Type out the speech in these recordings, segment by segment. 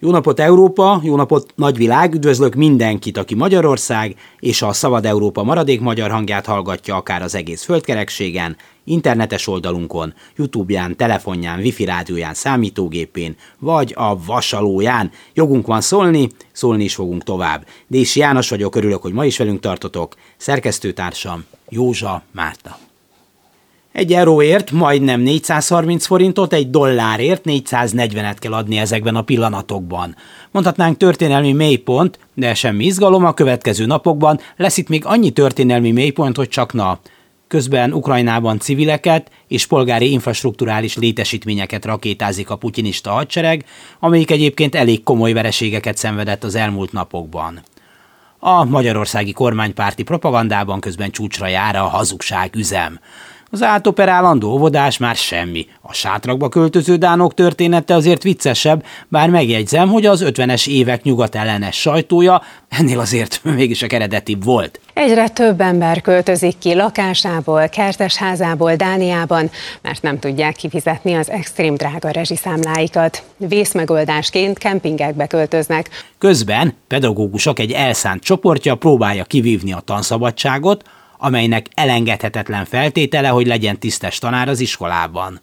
Jó napot Európa, jó napot nagyvilág, üdvözlök mindenkit, aki Magyarország és a Szabad Európa maradék magyar hangját hallgatja akár az egész földkerekségen, internetes oldalunkon, Youtube-ján, telefonján, wifi rádióján, számítógépén, vagy a vasalóján. Jogunk van szólni, szólni is fogunk tovább. Dési János vagyok, örülök, hogy ma is velünk tartotok. Szerkesztőtársam Józsa Márta. Egy euróért majdnem 430 forintot, egy dollárért 440-et kell adni ezekben a pillanatokban. Mondhatnánk történelmi mélypont, de semmi izgalom a következő napokban, lesz itt még annyi történelmi mélypont, hogy csak na. Közben Ukrajnában civileket és polgári infrastruktúrális létesítményeket rakétázik a putinista hadsereg, amelyik egyébként elég komoly vereségeket szenvedett az elmúlt napokban. A magyarországi kormánypárti propagandában közben csúcsra jár a hazugság üzem. Az átoperálandó óvodás már semmi. A sátrakba költöző dánok története azért viccesebb, bár megjegyzem, hogy az 50-es évek nyugatellenes sajtója ennél azért mégis a eredetibb volt. Egyre több ember költözik ki lakásából, kertesházából Dániában, mert nem tudják kifizetni az extrém drága rezsiszámláikat. Vészmegoldásként kempingekbe költöznek. Közben pedagógusok egy elszánt csoportja próbálja kivívni a tanszabadságot, amelynek elengedhetetlen feltétele, hogy legyen tisztes tanár az iskolában.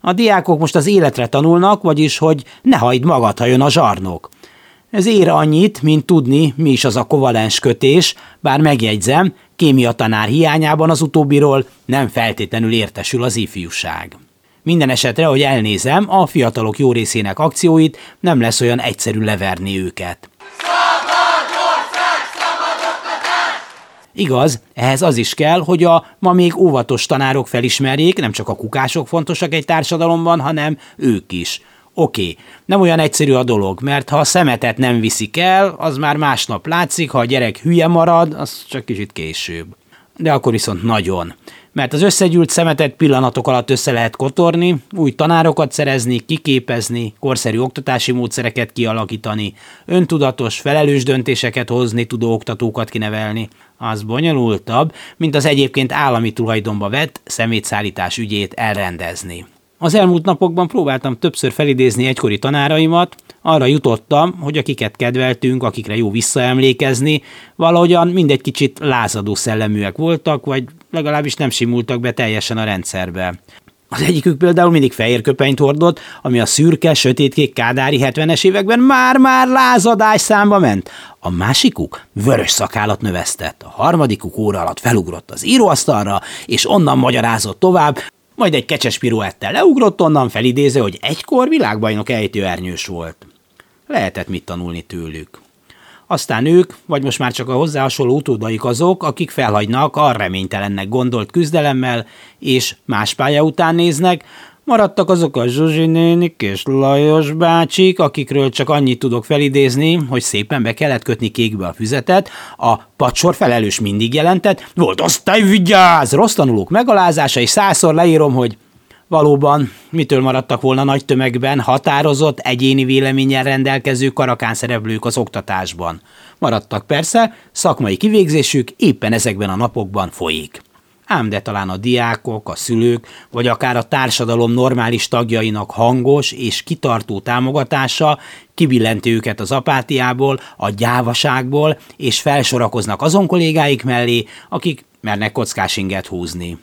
A diákok most az életre tanulnak, vagyis, hogy ne hagyd magad, ha jön a zsarnok. Ez ér annyit, mint tudni, mi is az a kovalens kötés, bár megjegyzem, kémia tanár hiányában az utóbbiról nem feltétlenül értesül az ifjúság. Minden esetre, hogy elnézem, a fiatalok jó részének akcióit nem lesz olyan egyszerű leverni őket. Igaz, ehhez az is kell, hogy a ma még óvatos tanárok felismerjék, nem csak a kukások fontosak egy társadalomban, hanem ők is. Oké, nem olyan egyszerű a dolog, mert ha a szemetet nem viszik el, az már másnap látszik, ha a gyerek hülye marad, az csak kicsit később. De akkor viszont nagyon mert az összegyűlt szemetet pillanatok alatt össze lehet kotorni, új tanárokat szerezni, kiképezni, korszerű oktatási módszereket kialakítani, öntudatos, felelős döntéseket hozni tudó oktatókat kinevelni. Az bonyolultabb, mint az egyébként állami tulajdonba vett szemétszállítás ügyét elrendezni. Az elmúlt napokban próbáltam többször felidézni egykori tanáraimat, arra jutottam, hogy akiket kedveltünk, akikre jó visszaemlékezni, valahogyan mindegy kicsit lázadó szelleműek voltak, vagy legalábbis nem simultak be teljesen a rendszerbe. Az egyikük például mindig fehér köpenyt hordott, ami a szürke, sötétkék kádári 70-es években már-már lázadás számba ment. A másikuk vörös szakállat növesztett, a harmadikuk óra alatt felugrott az íróasztalra, és onnan magyarázott tovább, majd egy kecses piruettel leugrott onnan felidéző, hogy egykor világbajnok ejtőernyős volt. Lehetett mit tanulni tőlük. Aztán ők, vagy most már csak a hozzá hasonló utódaik azok, akik felhagynak a reménytelennek gondolt küzdelemmel, és más pálya után néznek, Maradtak azok a Zsuzsi nénik és Lajos bácsik, akikről csak annyit tudok felidézni, hogy szépen be kellett kötni kékbe a füzetet, a pacsor felelős mindig jelentett, volt osztályvigyáz, rossz tanulók megalázása, és százszor leírom, hogy Valóban, mitől maradtak volna nagy tömegben határozott, egyéni véleménnyel rendelkező karakán szereplők az oktatásban? Maradtak persze, szakmai kivégzésük éppen ezekben a napokban folyik. Ám de talán a diákok, a szülők, vagy akár a társadalom normális tagjainak hangos és kitartó támogatása kibillenti őket az apátiából, a gyávaságból, és felsorakoznak azon kollégáik mellé, akik mernek kockás inget húzni.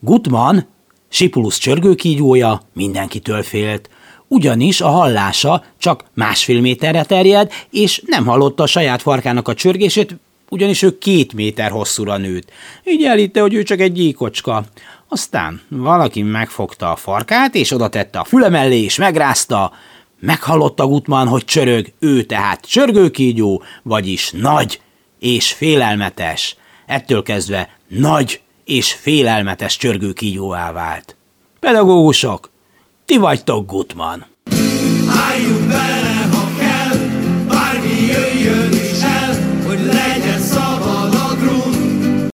Gutman, Sipulus csörgőkígyója mindenkitől félt, ugyanis a hallása csak másfél méterre terjed, és nem hallotta a saját farkának a csörgését, ugyanis ő két méter hosszúra nőtt. Így elhitte, hogy ő csak egy gyíkocska. Aztán valaki megfogta a farkát, és oda tette a füle mellé, és megrázta. Meghallotta Gutman, hogy csörög, ő tehát csörgőkígyó, vagyis nagy és félelmetes. Ettől kezdve nagy és félelmetes csörgőkígyóvá vált. Pedagógusok, ti vagytok Gutman. Álljunk bele, ha kell, bármi jöjjön is el, Mulher é só